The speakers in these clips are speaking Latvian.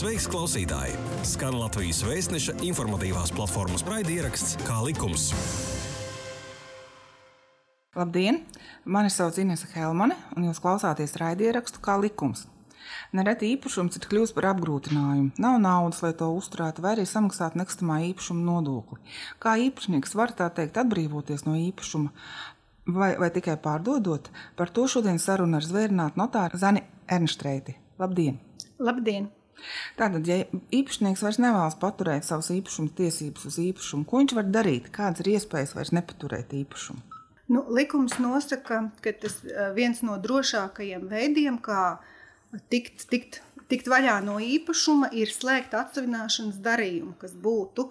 Sveiks, klausītāji! Skan Latvijas vēstneša informatīvās platformas raidieraksts Kā likums. Labdien! Mani sauc Inese Helmane, un jūs klausāties raidierakstu Kā likums. Nereti īpašums ir kļuvis par apgrūtinājumu. Nav naudas, lai to uzturētu, vai arī samaksātu nekustamā īpašuma nodokli. Kā īpašnieks var tā teikt atbrīvoties no īpašuma, vai, vai tikai pārdodot? Par to šodien saruna ar zvērnātu notāru Zani Ernštreiti. Labdien! Labdien! Tātad, ja īpašnieks vairs nevēlas paturēt savas īpašuma tiesības uz īpašumu, ko viņš var darīt? Kādas ir iespējas vairs nepaturēt īpašumu? Nu, likums nosaka, ka tas viens no drošākajiem veidiem, kā tikt, tikt, tikt vaļā no īpašuma, ir slēgt atsevināšanas darījumu, kas būtu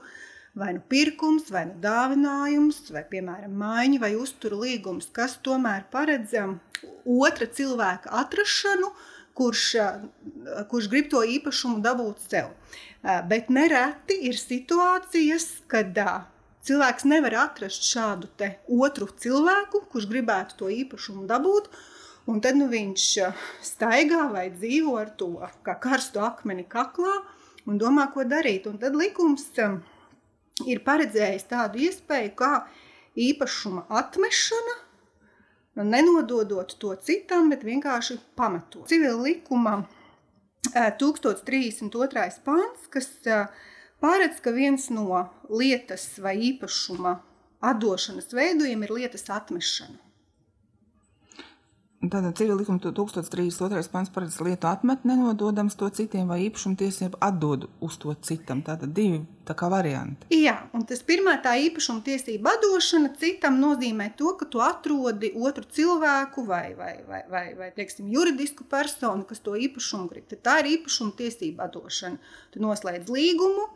vai nu pirkums, vai nu dāvinājums, vai, piemēram, maiņa vai uzturu līgums, kas tomēr paredz otra cilvēka atrašanu, uh, kurš, kurš grib to īpašumu dabūt sev. Bet nereti ir situācijas, kad cilvēks nevar atrast šādu otru cilvēku, kurš gribētu to īpašumu dabūt. Un tad nu, viņš staigā vai dzīvo ar to kā karstu akmeni kaklā un domā, ko darīt. Un tad likums ir paredzējis tādu iespēju kā īpašuma atmešana nenododot to citam, bet vienkārši pametot. Civila likuma 1032. pāns, kas paredz, ka viens no lietas vai īpašuma atdošanas veidojumiem ir lietas atmešana. Tātad civil likuma 1032. pants paredz lietu atmet, nenododams to citiem, vai īpašumu tiesību atdod uz to citam. Tātad divi tā kā varianti. Jā, un tas pirmā tā īpašuma tiesība atdošana citam nozīmē to, ka tu atrodi otru cilvēku vai, vai, vai, vai, vai teiksim, juridisku personu, kas to īpašumu grib. Tad tā ir īpašuma tiesība atdošana. Tu noslēdz līgumu,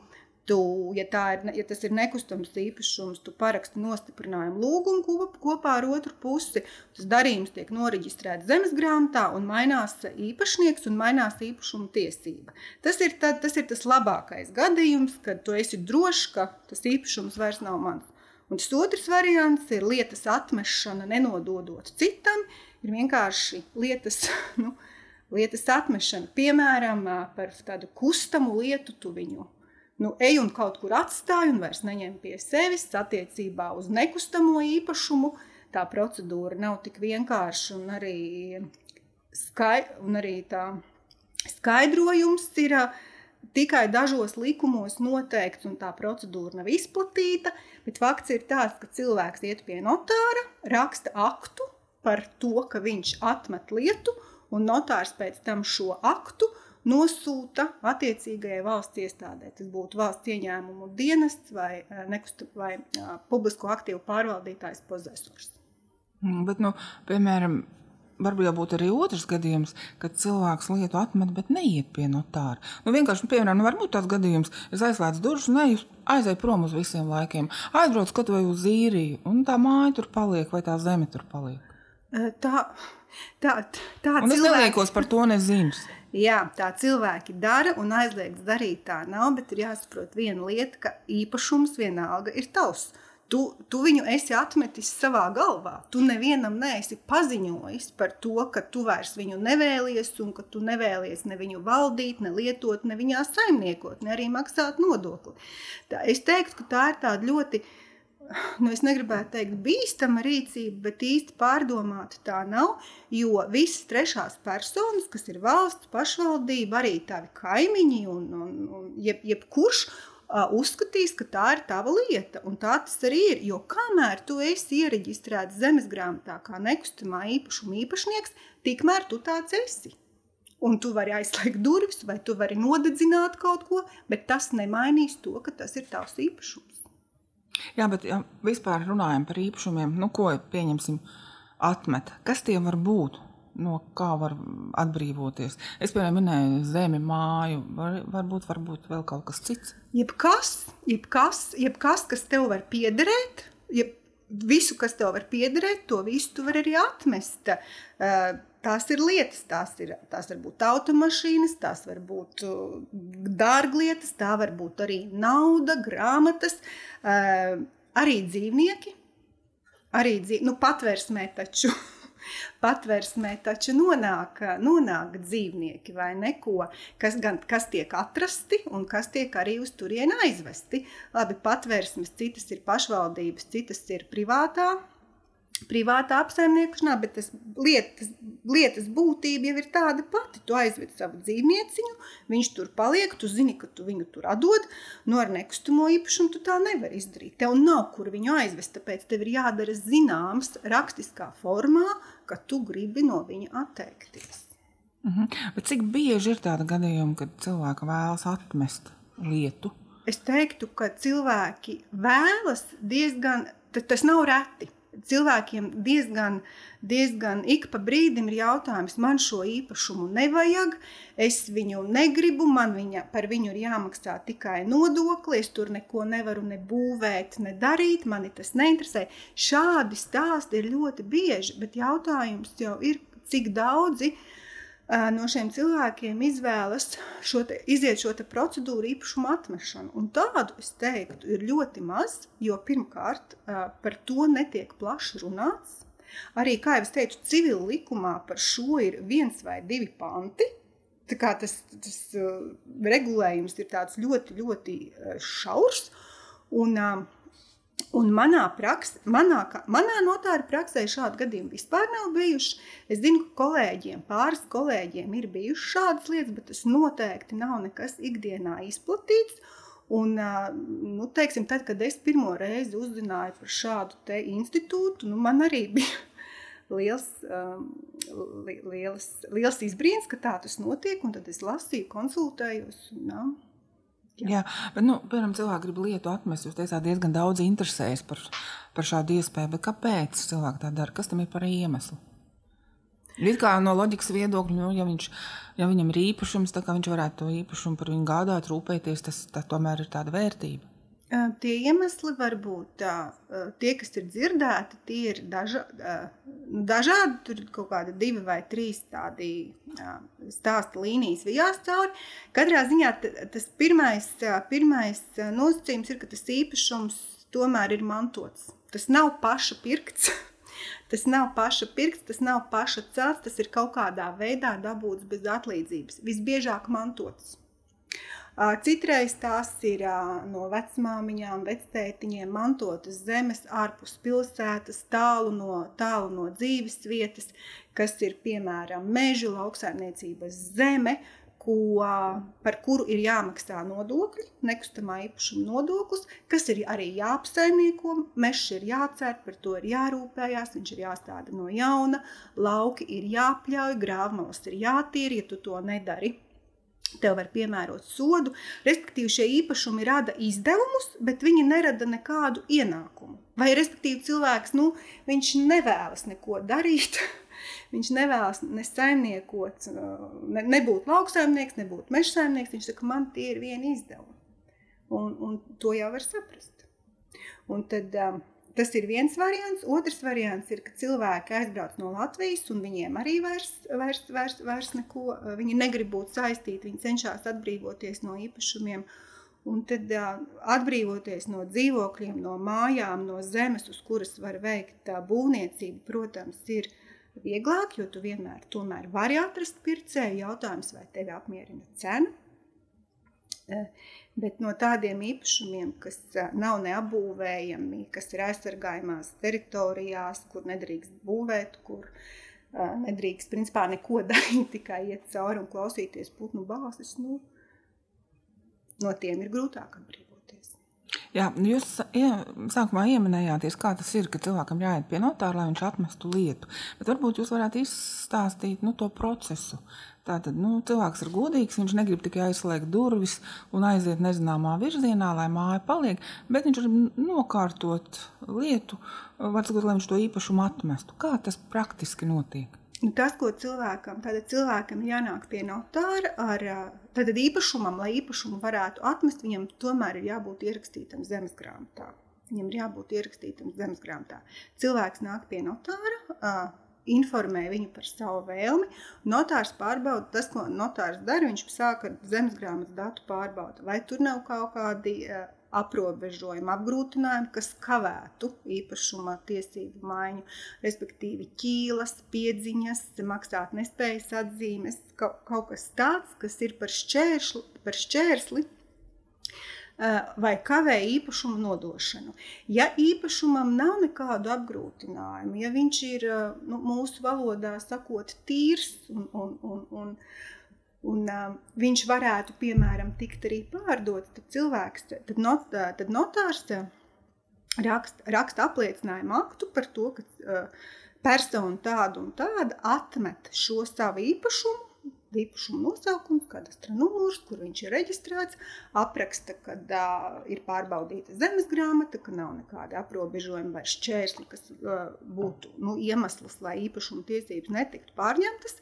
Tu, ja, ir, ja tas ir nekustams īpašums, tu paraksti nostiprinājumu lūgumu kopā ar otru pusi. Tas darījums tiek noreģistrēts zemes grāmatā un mainās īpašnieks un mainās īpašuma tiesība. Tas ir, tad, tas ir tas labākais gadījums, kad tu esi drošs, ka tas īpašums vairs nav mans. Un tas otrs variants ir lietas atmešana, nenododot citam. Ir vienkārši lietas, nu, lietas atmešana, piemēram, par tādu kustamu lietu, tu viņu nu, ej un kaut kur atstāj un vairs neņem pie sevis attiecībā uz nekustamo īpašumu. Tā procedūra nav tik vienkārša un arī, skai, un arī tā skaidrojums ir tikai dažos likumos noteikts, un tā procedūra nav izplatīta. Bet fakts ir tāds, ka cilvēks iet pie notāra, raksta aktu par to, ka viņš atmet lietu, un notārs pēc tam šo aktu nosūta attiecīgajai valsts iestādē. Tas būtu valsts ieņēmumu dienests vai, eh, nekusta, vai uh, publisko aktīvu pārvaldītājs pozesors. Mm, bet, nu, piemēram, varbūt būtu arī otrs gadījums, kad cilvēks lietu atmet, bet neiet pie notāra. Nu, vienkārši, nu, piemēram, nu, varbūt tāds gadījums, es aizslēdzu durvis un eju, aizēju prom uz visiem laikiem, aizbraucu kaut vai uz īriju, un tā māja tur paliek, vai tā zeme tur paliek. Tā, tā, tā un cilvēki... es neliekos par to nezinu. Jā, tā cilvēki dara un aizliegts darīt tā nav, bet ir jāsaprot viena lieta, ka īpašums vienalga ir tavs. Tu, tu viņu esi atmetis savā galvā. Tu nevienam neesi paziņojis par to, ka tu vairs viņu nevēlies, un ka tu nevēlies ne viņu valdīt, ne lietot, ne viņā saimniekot, ne arī maksāt nodokli. Tā, es teiktu, ka tā ir tāda ļoti nu, es negribētu teikt, bīstama rīcība, bet īsti pārdomāta tā nav. Jo visas trešās personas, kas ir valsts, pašvaldība, arī tavi kaimiņi un, un, un jeb, jebkurš. Uzskatīs, ka tā ir tava lieta, un tā tas arī ir. Jo kamēr tu esi iereģistrēts zemes grāmatā kā nekustamā īpašuma īpašnieks, tikmēr tu tāds esi. Un tu vari aizslēgt durvis, vai tu vari nodedzināt kaut ko, bet tas nemainīs to, ka tas ir tavs īpašums. Jā, bet ja vispār runājam par īpašumiem, nu, ko pieņemsim, atmet. Kas tie var būt? No kā var atbrīvoties? Es piemēram minēju zemi, māju, var, varbūt, varbūt vēl kaut kas cits. Jebkas, jebkas, jebkas kas tev var piederēt, jeb visu, kas tev var piederēt, to visu tu vari arī atmest. Uh, Tās ir lietas, tās, ir, tās var būt automašīnas, tās var būt uh, dārglietas, tā var būt arī nauda, grāmatas, uh, arī dzīvnieki. Arī dzīv... nu, patvērsmē taču patversmē taču nonāk, nonāk dzīvnieki vai neko, kas, gan, kas tiek atrasti un kas tiek arī uz turieni aizvesti. Labi, patversmes citas ir pašvaldības, citas ir privātā privāta apsaimniekošanā, bet tas lietas, lietas būtība jau ir tāda pati. Tu aizved savu dzīvnieciņu, viņš tur paliek, tu zini, ka tu viņu tur atdod. No nu, ar nekustamo īpašumu tu tā nevari izdarīt. Tev nav kur viņu aizvest, tāpēc tev ir jādara zināms rakstiskā formā, ka tu gribi no viņa atteikties. Mhm. Bet cik bieži ir tāda gadījuma, kad cilvēki vēlas atmest lietu? Es teiktu, ka cilvēki vēlas diezgan, tas nav reti cilvēkiem diezgan, diezgan ik pa brīdim ir jautājums, man šo īpašumu nevajag, es viņu negribu, man viņa, par viņu ir jāmaksā tikai nodokli, es tur neko nevaru ne būvēt, ne darīt, mani tas neinteresē. Šādi stāsti ir ļoti bieži, bet jautājums jau ir, cik daudzi uh, no šiem cilvēkiem izvēlas šo te, iziet šo procedūru īpašumu atmešanu. Un tādu, es teiktu, ir ļoti maz, jo pirmkārt par to netiek plaši runāts. Arī, kā jau es teicu, civil likumā par šo ir viens vai divi panti. Tas, tas regulējums ir ļoti, ļoti šaurs. Un, uh, Un manā, praks, manā, manā notāra praksē šādi gadījumi vispār nav bijuši. Es zinu, ka kolēģiem, pāris kolēģiem ir bijušas šādas lietas, bet tas noteikti nav nekas ikdienā izplatīts. Un, nu, teiksim, tad, kad es pirmo reizi uzzināju par šādu institūtu, nu, man arī bija liels, liels, liels izbrīns, ka tā tas notiek. Tad es lasīju, konsultējos. Un, Jā, Jā bet, nu, piemēram, cilvēki grib lietu atmest. Jūs teicāt, diezgan daudz interesējas par, par šādu iespēju. Kāpēc cilvēki tā dara? Kas tam ir par iemeslu? Ir kā no loģikas viedokļa, nu, ja, viņš, ja viņam ir īpašums, tad viņš varētu to īpašumu par viņu gādāt, rūpēties. Tas, tomēr ir tāda vērtība. Tie iemesli var būt tie, kas ir dzirdēti, tie ir daža, nu, dažādi. Tur ir kaut kādi divi vai trīs tādi stāsta līnijas vijās cauri. Katrā ziņā tas pirmais, pirmais nosacījums ir, ka tas īpašums tomēr ir mantots. Tas nav paša pirkts. Tas nav paša pirksts, tas nav paša celts, tas ir kaut kādā veidā dabūts bez atlīdzības. Visbiežāk mantots. Citreiz tās ir no vecmāmiņām, vectētiņiem mantotas zemes ārpus pilsētas, tālu no, tālu no dzīves vietas, kas ir piemēram meža lauksaimniecības zeme, ko, par kuru ir jāmaksā nodokļi, nekustamā īpašuma nodoklis, kas ir arī jāapsaimnieko, mežs ir jācērt, par to ir jārūpējās, viņš ir jāstāda no jauna, lauki ir jāpļauj, grāvmalas ir jātīra, ja tu to nedari tev var piemērot sodu. Respektīvi, šie īpašumi rada izdevumus, bet viņi nerada nekādu ienākumu. Vai, respektīvi, cilvēks nu, nevēlas neko darīt. Viņš nevēlas ne saimniekot, ne, nebūt lauksaimnieks, nebūt meža saimnieks. Viņš saka, man tie ir vieni izdevumi. Un, un to jau var saprast. Un tad, um, Tas ir viens variants. Otrs variants ir, ka cilvēki aizbrauc no Latvijas, un viņiem arī vairs, vairs, vairs, vairs neko, viņi negrib būt saistīti, viņi cenšas atbrīvoties no īpašumiem. Un tad atbrīvoties no dzīvokļiem, no mājām, no zemes, uz kuras var veikt būvniecību, protams, ir vieglāk, jo tu vienmēr tomēr vari atrast pircēju. Jautājums, vai tevi apmierina cena? Bet no tādiem īpašumiem, kas nav neapbūvējami, kas ir aizsargājumās teritorijās, kur nedrīkst būvēt, kur nedrīkst principā neko darīt, tikai iet cauri un klausīties putnu balsis, nu, no tiem ir grūtāk atbrīvoties. Jā, nu jūs sākumā ieminējāties, kā tas ir, ka cilvēkam jāiet pie notāra, lai viņš atmestu lietu. Bet varbūt jūs varētu izstāstīt nu, to procesu, Tātad nu, cilvēks ir godīgs, viņš negrib tikai aizslēgt durvis un aiziet nezināmā virzienā, lai māja paliek, bet viņš grib nokārtot lietu, varbūt, lai viņš to īpašumu atmestu. Kā tas praktiski notiek? Nu, tas, ko cilvēkam, tad cilvēkam jānāk pie notāra ar tad īpašumam, lai īpašumu varētu atmest, viņam tomēr ir jābūt ierakstītam zemes grāmatā. Viņam ir jābūt ierakstītam zemes grāmatā. Cilvēks nāk pie notāra, informē viņu par savu vēlmi. Notārs pārbauda tas, ko notārs dara. Viņš sāk ar zemes grāmatas datu pārbaudu, vai tur nav kaut kādi aprobežojumi, apgrūtinājumi, kas kavētu īpašuma tiesību maiņu, respektīvi ķīlas, piedziņas, maksāt nespējas atzīmes, kaut, kas tāds, kas ir par šķērsli, par šķērsli vai kavē īpašumu nodošanu. Ja īpašumam nav nekādu apgrūtinājumu, ja viņš ir nu, mūsu valodā sakot tīrs un, un, un, un, un uh, viņš varētu, piemēram, tikt arī pārdots, tad cilvēks, tad, not, tad notārs raksta, raksta apliecinājumu aktu par to, ka uh, persona tāda un tāda atmet šo savu īpašumu īpašuma nosaukums, kadastra numurs, kur viņš ir reģistrēts, apraksta, ka uh, ir pārbaudīta zemes grāmata, ka nav nekāda aprobežojuma vai šķērsli, kas uh, būtu nu, iemesls, lai īpašuma tiesības netiktu pārņemtas.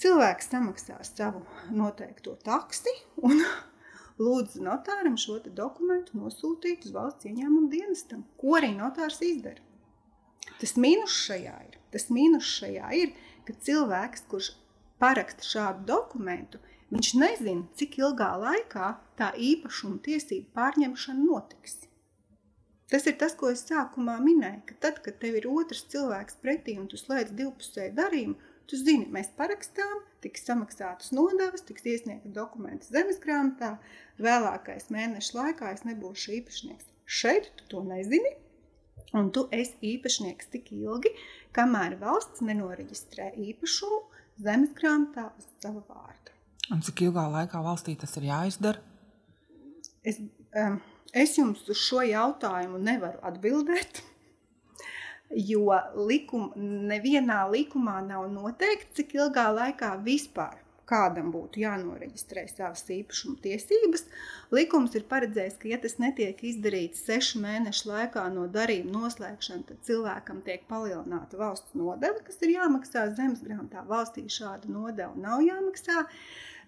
Cilvēks samaksā savu noteikto taksi un lūdzu notāram šo dokumentu nosūtīt uz valsts ieņēmumu dienestam, ko arī notārs izdara. Tas mīnus šajā ir, tas mīnus šajā ir, ka cilvēks, kurš paraksta šādu dokumentu, viņš nezina, cik ilgā laikā tā īpašuma tiesību pārņemšana notiks. Tas ir tas, ko es sākumā minēju, ka tad, kad tev ir otrs cilvēks pretī un tu slēdz divpusēju darījumu, tu zini, mēs parakstām, tiks samaksātas nodevas, tiks iesniegta dokumenti zemes grāmatā, vēlākais mēneša laikā es nebūšu īpašnieks. Šeit tu to nezini, un tu esi īpašnieks tik ilgi, kamēr valsts nenoreģistrē īpašumu, zemes grāmatā uz sava vārda. Un cik ilgā laikā valstī tas ir jāizdara? Es, um, es jums uz šo jautājumu nevaru atbildēt, jo likum, nevienā likumā nav noteikts, cik ilgā laikā vispār kādam būtu jānoreģistrē savas īpašuma tiesības. Likums ir paredzējis, ka, ja tas netiek izdarīts sešu mēnešu laikā no darījuma noslēgšana, tad cilvēkam tiek palielināta valsts nodeva, kas ir jāmaksā zemes grāmatā. Valstī šāda nodeva nav jāmaksā.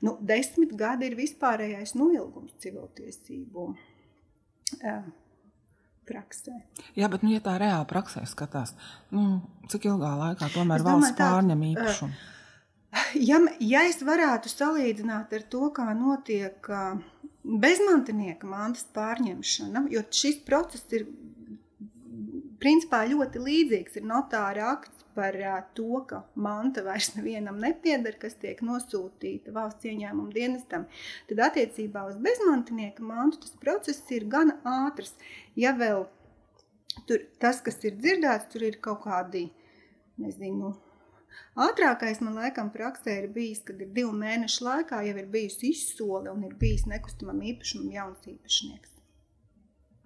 Nu, desmit gadi ir vispārējais noilgums civiltiesību. Praksē. Jā, bet, nu, ja tā reāli praksē skatās, nu, cik ilgā laikā tomēr es valsts domāju, tā, pārņem īpašumu? Uh, Ja, ja es varētu salīdzināt ar to, kā notiek bezmantinieka mantas pārņemšana, jo šis process ir principā ļoti līdzīgs. Ir notāra akts par to, ka manta vairs nevienam nepieder, kas tiek nosūtīta valsts ieņēmuma dienestam. Tad attiecībā uz bezmantinieka mantu tas process ir gana ātrs. Ja vēl tur, tas, kas ir dzirdēts, tur ir kaut kādi, nezinu, Ātrākais man laikam praksē ir bijis, kad ir divu mēnešu laikā jau ir bijusi izsole un ir bijis nekustamam īpašumam jauns īpašnieks.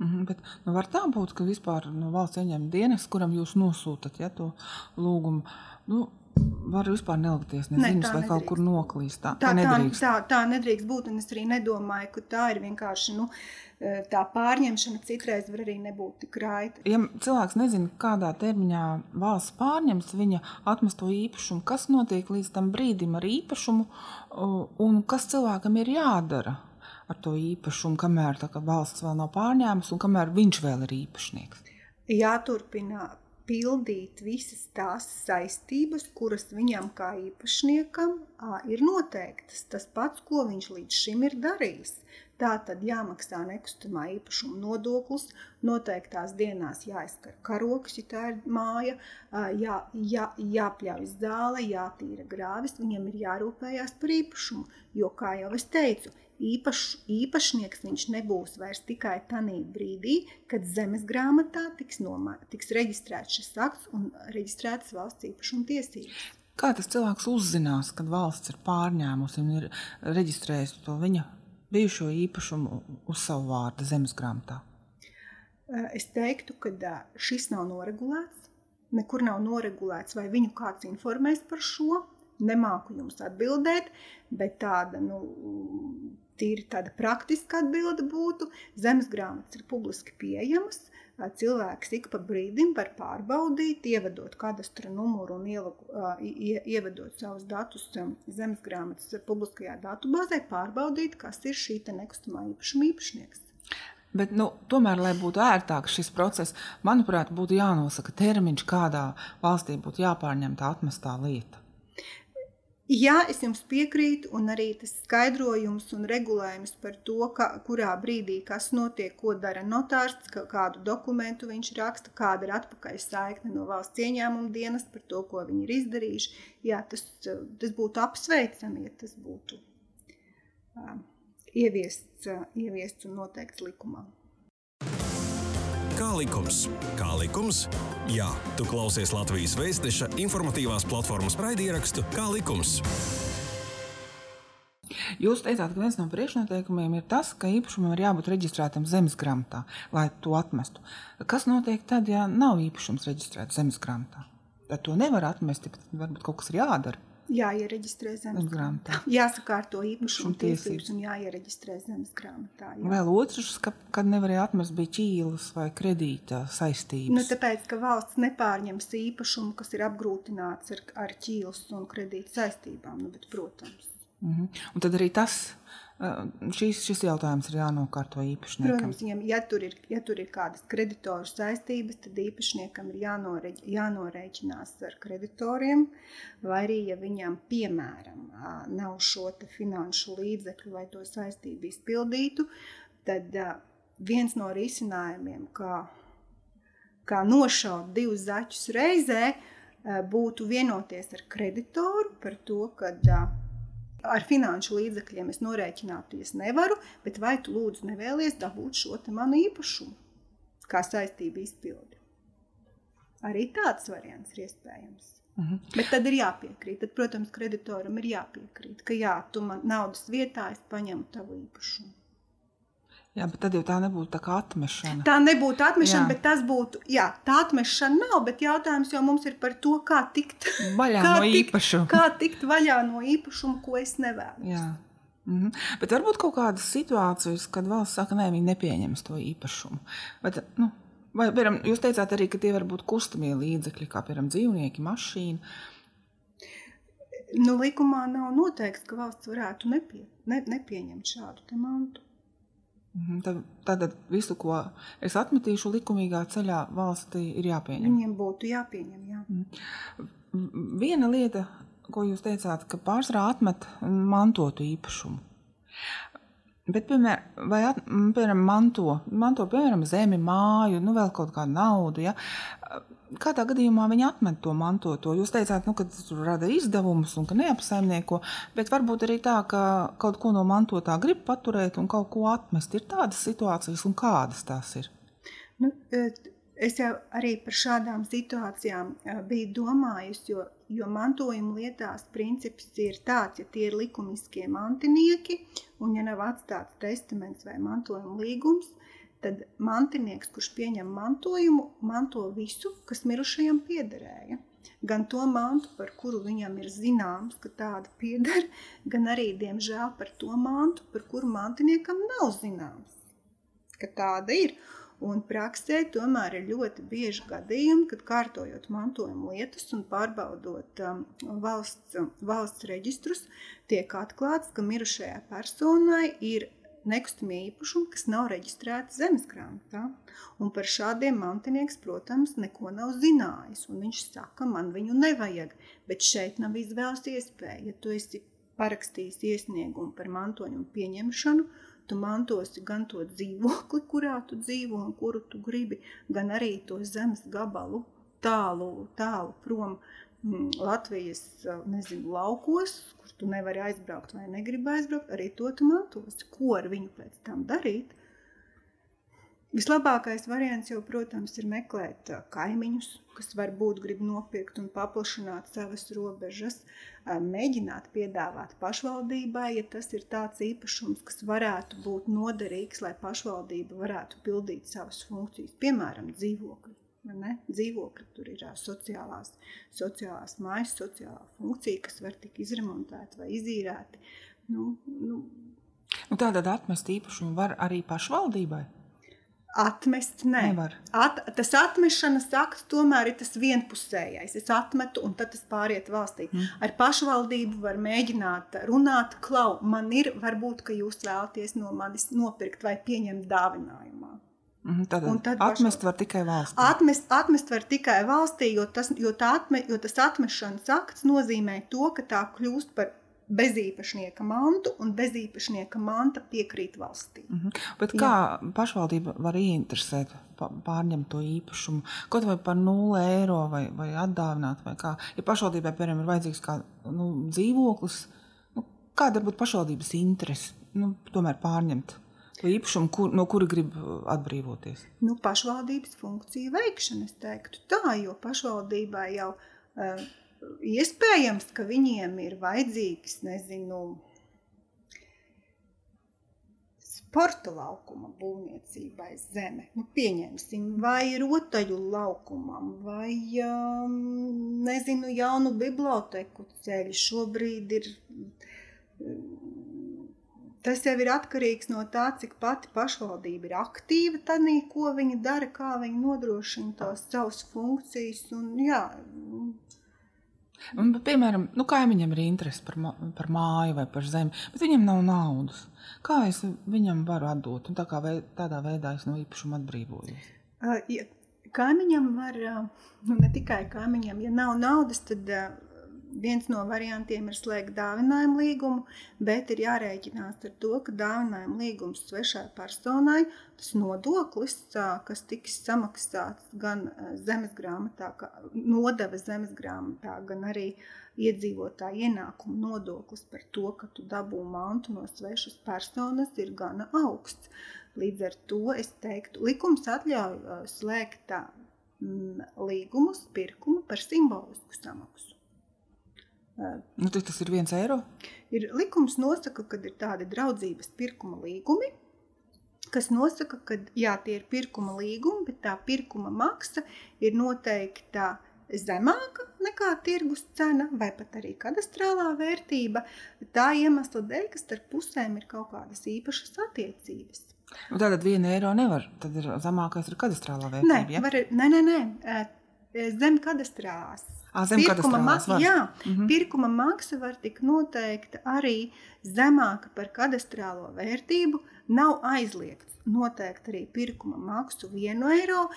-hmm, bet, nu, var tā būt, ka vispār no valsts ieņem dienas, kuram jūs nosūtat ja, to lūgumu. Nu, var vispār nelikties neziņas, ne, vai kaut kur noklīst. Tā, tā, tā, nedrīkst. tā, tā nedrīkst būt, un es arī nedomāju, ka tā ir vienkārši nu, e, tā pārņemšana citreiz var arī nebūt tik raita. Ja cilvēks nezina, kādā termiņā valsts pārņems viņa atmesto īpašumu, kas notiek līdz tam brīdim ar īpašumu, un kas cilvēkam ir jādara ar to īpašumu, kamēr valsts vēl nav pārņēmusi un kamēr viņš vēl ir īpašnieks. Jāturpina pildīt visas tās saistības, kuras viņam kā īpašniekam ir noteiktas. Tas pats, ko viņš līdz šim ir darījis. Tā tad jāmaksā nekustamā īpašuma nodoklis, noteiktās dienās jāizskar karoks, ja tā ir māja, jā, jā, jāpļauj zāle, jātīra grāvis, viņam ir jārūpējās par īpašumu. Jo, kā jau es teicu, īpaš, īpašnieks viņš nebūs vairs tikai tajā brīdī, kad zemes grāmatā tiks, nomā, tiks reģistrēts šis akts un reģistrētas valsts īpašuma tiesības. Kā tas cilvēks uzzinās, kad valsts ir pārņēmusi un ir reģistrējusi to viņa bijušo īpašumu uz savu vārdu zemes grāmatā? Es teiktu, ka šis nav noregulēts. Nekur nav noregulēts, vai viņu kāds informēs par šo. Nemāku jums atbildēt, bet tāda nu, tīri tāda praktiska atbilde būtu, zemes grāmatas ir publiski pieejamas. Cilvēks ik pa brīdim var pārbaudīt, ievedot kadastra numuru un ielaku, ie, ievedot savus datus zemes grāmatas publiskajā datubāzē, pārbaudīt, kas ir šī nekustamā īpašuma īpašnieks. Bet, nu, tomēr, lai būtu ērtāks šis process, manuprāt, būtu jānosaka termiņš, kādā valstī būtu jāpārņem tā atmestā lieta. Jā, es jums piekrītu, un arī tas skaidrojums un regulējums par to, ka, kurā brīdī kas notiek, ko dara notārs, ka, kādu dokumentu viņš raksta, kāda ir atpakaļ saikne no valsts ieņēmuma dienas par to, ko viņi ir izdarījuši. Jā, tas, tas būtu apsveicami, ja tas būtu uh, ieviests, uh, ieviests un noteikts likumā. Kā likums? Kā likums? Jā, tu klausies Latvijas Vēstneša informatīvās platformas raidierakstu Kā likums. Jūs teicāt, ka viens no priekšnoteikumiem ir tas, ka īpašumam ir jābūt reģistrētam zemes grāmatā, lai to atmestu. Kas notiek tad, ja nav īpašums reģistrēts zemes grāmatā? Tad to nevar atmest, bet varbūt kaut kas ir jādara. Jāiereģistrē zemes grāmatā. Jāsakārto īpašuma tiesības un jāiereģistrē zemes grāmatā. Jā. Vēl otrs, ka, kad nevarēja atmest, bija ķīlas vai kredīta saistības. Nu, tāpēc, ka valsts nepārņems īpašumu, kas ir apgrūtināts ar, ar ķīlas un kredīta saistībām, nu, bet, protams. Mm -hmm. Un tad arī tas šis, šis jautājums ir jānokārto īpašniekam. Protams, viņam, ja, tur ir, ja tur ir kādas kreditoru saistības, tad īpašniekam ir jānoreģ, jānorēķinās ar kreditoriem, vai arī, ja viņam, piemēram, nav šo finanšu līdzekļu, lai to saistību izpildītu, tad viens no risinājumiem, kā, kā nošaut divus zaķus reizē, būtu vienoties ar kreditoru par to, ka ar finanšu līdzekļiem es norēķināties nevaru, bet vai tu lūdzu nevēlies dabūt šo manu īpašumu kā saistību izpildi? Arī tāds variants ir iespējams. Uh mhm. -huh. Bet tad ir jāpiekrīt. Tad, protams, kreditoram ir jāpiekrīt, ka jā, tu man naudas vietā es paņemu tavu īpašumu. Jā, bet tad jau tā nebūtu tā kā atmešana. Tā nebūtu atmešana, jā. bet tas būtu. Jā, tā atmešana nav, bet jautājums jau mums ir par to, kā tikt vaļā kā no īpašuma. Tikt, kā tikt vaļā no īpašuma, ko es nevēlos. Jā. Mhm. Bet varbūt kaut kādas situācijas, kad valsts saka, nē, viņi nepieņems to īpašumu. Bet, nu, vai, piemēram, jūs teicāt arī, ka tie var būt kustamie līdzekļi, kā piemēram dzīvnieki, mašīna. Nu, likumā nav noteikts, ka valsts varētu nepie, ne, nepieņemt šādu mantu. Mhm, tad, tad visu, ko es atmetīšu likumīgā ceļā, valstī ir jāpieņem. Viņiem būtu jāpieņem. Jā. Mhm. Viena lieta, ko jūs teicāt, ka pārsvarā atmet mantotu īpašumu. Bet, piemēram, vai at, piemēram, manto, manto piemēram, zemi, māju, nu vēl kaut kādu naudu. Ja? Kādā gadījumā viņi atmet to mantoto? Jūs teicāt, nu, ka tas rada izdevumus un ka neapsaimnieko, bet varbūt arī tā, ka kaut ko no mantotā grib paturēt un kaut ko atmest. Ir tādas situācijas, un kādas tās ir? Nu, e, es jau arī par šādām situācijām biju domājusi, jo, jo mantojuma lietās princips ir tāds, ja tie ir likumiskie mantinieki un ja nav atstāts testaments vai mantojuma līgums, tad mantinieks, kurš pieņem mantojumu, manto visu, kas mirušajam piederēja. Gan to mantu, par kuru viņam ir zināms, ka tāda pieder, gan arī, diemžēl, par to mantu, par kuru mantiniekam nav zināms, ka tāda ir. Un praksē tomēr ir ļoti bieži gadījumi, kad kārtojot mantojuma lietas un pārbaudot um, valsts, valsts reģistrus, tiek atklāts, ka mirušajai personai ir nekustamie īpašumi, kas nav reģistrēti zemes grāmatā. Un par šādiem mantinieks, protams, neko nav zinājis. Viņš saka, man viņu nevajag, bet šeit nav izvēles iespēja. Ja tu esi parakstījis iesniegumu par mantojumu pieņemšanu, tu mantosi gan to dzīvokli, kurā tu dzīvo un kuru tu gribi, gan arī to zemes gabalu tālu, tālu prom Mm, Latvijas nezinu, laukos, kur tu nevari aizbraukt vai negribi aizbraukt, arī to tu mantosi. Ko ar viņu pēc tam darīt? Vislabākais variants jau, protams, ir meklēt kaimiņus, kas varbūt grib nopirkt un paplašināt savas robežas, mēģināt piedāvāt pašvaldībai, ja tas ir tāds īpašums, kas varētu būt noderīgs, lai pašvaldība varētu pildīt savas funkcijas, piemēram, dzīvokļi dzīvokļi, tur ir sociālās, sociālās mājas, sociālā funkcija, kas var tikt izremontēta vai izīrēta. Nu, nu. Nu, Tātad atmest īpašumu var arī pašvaldībai? Atmest, nē. Nevar. At, tas atmešanas akts tomēr ir tas vienpusējais. Es atmetu, un tad tas pāriet valstī. Mm. Ar pašvaldību var mēģināt runāt, klau, man ir, varbūt, ka jūs vēlaties no manis nopirkt vai pieņemt dāvinājumā. Mhm, Tad, Un tad atmest pašvald- var tikai valsts. Atmest, atmest var tikai valstī, jo tas, jo, tā atme, jo tas atmešanas akts nozīmē to, ka tā kļūst par bezīpašnieka mantu, un bezīpašnieka manta piekrīt valstī. Mhm. Bet kā pašvaldība var ieinteresēt, pārņemt to īpašumu? Kaut vai par 0 eiro vai, vai atdāvināt, vai kā. Ja pašvaldībai, piemēram, ir vajadzīgs kā nu, dzīvoklis, nu, kāda var būt pašvaldības interese? Nu, tomēr pārņemt to īpašumu, kur, no kura grib uh, atbrīvoties. Nu, pašvaldības funkciju veikšana, es teiktu tā, jo pašvaldībai jau uh, iespējams, ka viņiem ir vajadzīgs, nezinu, sporta laukuma būvniecībai zeme. Nu, pieņemsim, vai rotaļu laukumam, vai, um, nezinu, jaunu biblioteku ceļu. Šobrīd ir Tas jau ir atkarīgs no tā, cik pati pašvaldība ir aktīva tajā, ko viņa dara, kā viņa nodrošina tās savas funkcijas. Un, jā, Un, piemēram, nu, kaimiņam ir interese par, par māju vai par zemi, bet viņam nav naudas. Kā es viņam varu atdot? Un tā kā vei, tādā veidā es no īpašuma atbrīvojos. ā, ja kaimiņam var, ā, nu ne tikai kaimiņam, ja nav naudas, tad ā, viens no variantiem ir slēgt dāvinājumu līgumu, bet ir jārēķinās ar to, ka dāvinājumu līgums svešai personai, tas nodoklis, kas tiks samaksāts gan ā, zemes grāmatā, kā nodeva zemes grāmatā, gan arī iedzīvotāja ienākuma nodoklis par to, ka tu dabū mantu no svešas personas, ir gana augsts. Līdz ar to es teiktu, likums atļauj slēgt tā, līgumus, pirkumu par simbolisku samaksu. Nu, tad tas ir viens eiro. Ir likums nosaka, ka ir tādi draudzības pirkuma līgumi, kas nosaka, ka jā, tie ir pirkuma līgumi, bet tā pirkuma maksa ir noteikta zemāka nekā tirgus cena vai pat arī kadastrālā vērtība. Tā iemesla dēļ, ka starp pusēm ir kaut kādas īpašas attiecības. Nu, tātad viena eiro nevar. Tad ir zemākais ir kadastrālā Nē, vērtība. ja? var, nē, nē, nē. eh, Zem kadastrālās. Pirkuma, ma jā, Mhm. pirkuma maksa var tikt noteikta arī zemāka par kadastrālo vērtību. Nav aizliegts noteikt arī pirkuma maksu vienu eiro,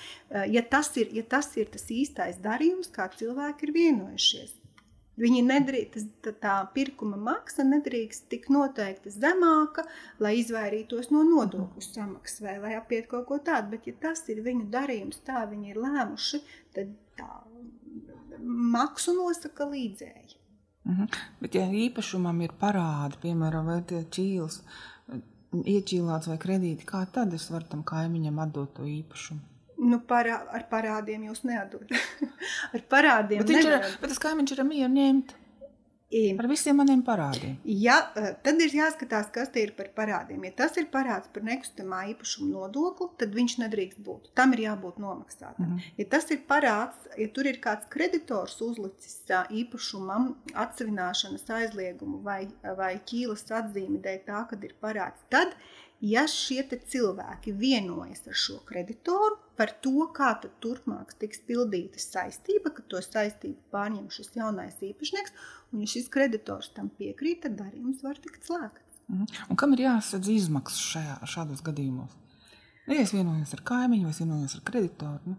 ja tas ir, ja tas, ir tas īstais darījums, kā cilvēki ir vienojušies. Viņi nedrīkst, tā, tā pirkuma maksa nedrīkst tik noteikti zemāka, lai izvairītos no nodokļu samaksas vai lai apietu kaut ko tādu. Bet, ja tas ir viņu darījums, tā viņi ir lēmuši, tad tā maksu nosaka līdzēji. Mhm. Bet, ja īpašumam ir parādi, piemēram, čīls, iečīlāts vai kredīti, kā tad es varu tam kaimiņam atdot to īpašumu? Nu, parā, ar parādiem jūs neatdodat. ar parādiem Bet, ir, bet tas kaimiņš ir mieru ņemt par visiem maniem parādiem. Ja, eh, tad ir jāskatās, kas tie ir par parādiem. Ja tas ir parāds par nekustamā īpašuma nodokli, tad viņš nedrīkst būt. Tam ir jābūt nomaksātam. Mhm. Ja tas ir parāds, ja tur ir kāds kreditors uzlicis ā, īpašumam atsevināšanas aizliegumu vai, vai ķīlas atzīmi dēļ tā, kad ir parāds, tad, ja šie cilvēki vienojas ar šo kreditoru par to, kā turpmāk tiks pildīta saistība, ka to saistību pārņem šis jaunais īpašnieks, un ja šis kreditors tam piekrīt, tad darījums var tikt slēgts. Mhm. Un kam ir jāsadz izmaksas šajā, šādos gadījumos? Nu, ja es vienojos ar kaimiņu vai es vienojos ar kreditoru, nu,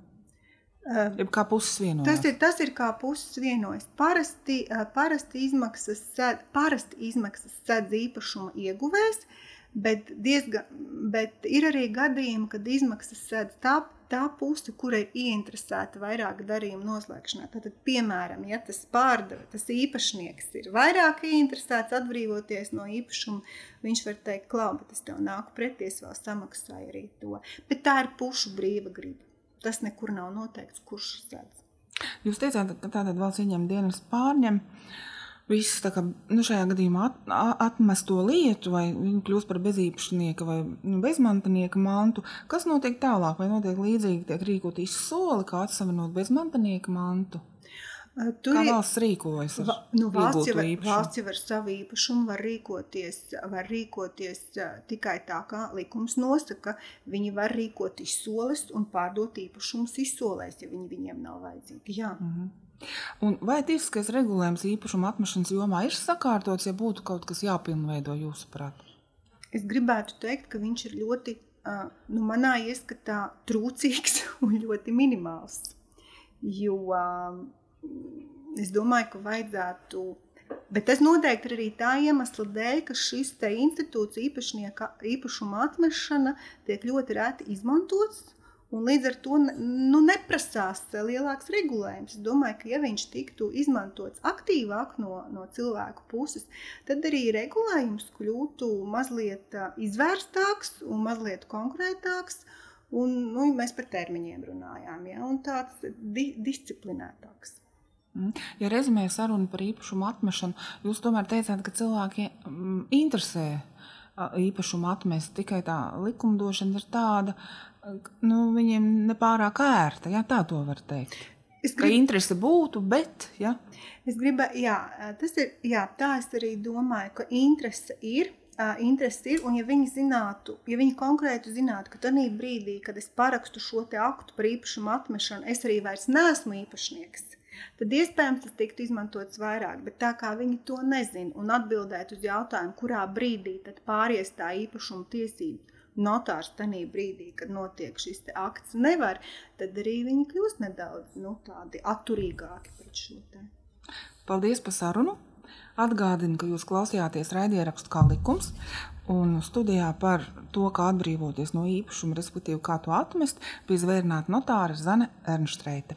jeb kā puses vienojās. Tas ir, tas ir kā puses vienojas. Parasti, ā, parasti, izmaksas, sēd- parasti izmaksas sedz īpašuma ieguvējs, bet, diezga, bet ir arī gadījumi, kad izmaksas sēdz tā, tā puse, kura ir ieinteresēta vairāk darījumu noslēgšanā. Tad, piemēram, ja tas pārdeva, tas īpašnieks ir vairāk ieinteresēts atbrīvoties no īpašuma, viņš var teikt, klau, bet es tev nāku pretī, es vēl samaksāju arī to. Bet tā ir pušu brīva griba. Tas nekur nav noteikts, kurš sēdz. Jūs teicāt, ka tātad valsts ieņem dienas pārņem. Viss kā nu, šajā gadījumā at, atmest to lietu, vai viņi kļūst par bezīpašnieka vai nu, bezmantinieka mantu. Kas notiek tālāk? Vai notiek līdzīgi, tiek rīkot izsoli, kā atsavinot bezmantinieka mantu? Tur Kā valsts rīkojas? Va, nu, valsts, jau, valsts jau ar savu īpašumu var rīkoties, var rīkoties tikai tā, kā likums nosaka. Viņi var rīkot izsoles un pārdot īpašumus izsolēs, ja viņi viņiem nav vajadzīgi. Jā. Mhm. Un vai tiesiskais regulējums īpašuma atmešanas jomā ir sakārtots, ja būtu kaut kas jāpilnveido jūsuprāt? Es gribētu teikt, ka viņš ir ļoti nu, manā ieskatā trūcīgs un ļoti minimāls. Jo es domāju, ka vajadzētu. Bet tas noteikti ir arī tā iemesla dēļ, ka šis institūts īpašuma atmešana tiek ļoti reti izmantots. Un līdz ar to nu, neprasās lielāks regulējums. Es domāju, ka, ja viņš tiktu izmantots aktīvāk no, no cilvēku puses, tad arī regulējums kļūtu mazliet izvērstāks un mazliet konkrētāks. Un, nu, mēs par termiņiem runājām, ja, un tāds di disciplinētāks. Mm. Ja rezumējam sarunu par īpašumu atmešanu, jūs tomēr teicāt, ka cilvēki mm, interesē īpašumu atmest. Tikai tā likumdošana ir tāda, nu, viņiem nepārāk ērta. Ja, tā to var teikt. Es gribu, ka interese būtu, bet. Ja. Es gribu, jā, tas ir, jā, tā es arī domāju, ka interese ir. Interesi ir, un ja viņi zinātu, ja viņi konkrēti zinātu, ka tajā brīdī, kad es parakstu šo aktu par īpašumu atmešanu, es arī vairs neesmu īpašnieks, tad iespējams tas tiktu izmantots vairāk. Bet tā kā viņi to nezina un atbildēt uz jautājumu, kurā brīdī pāries tā īpašuma tiesība, notārs tajā brīdī, kad notiek šis akts, nevar, tad arī viņi kļūst nedaudz nu, atturīgāki pret šo te. Paldies par sarunu! Atgādinu, ka jūs klausījāties raidierakstu kā likums, un studijā par to, kā atbrīvoties no īpašuma, respektīvi, kā to atmest, bija zvērnāta notāra Zane Ernštreite.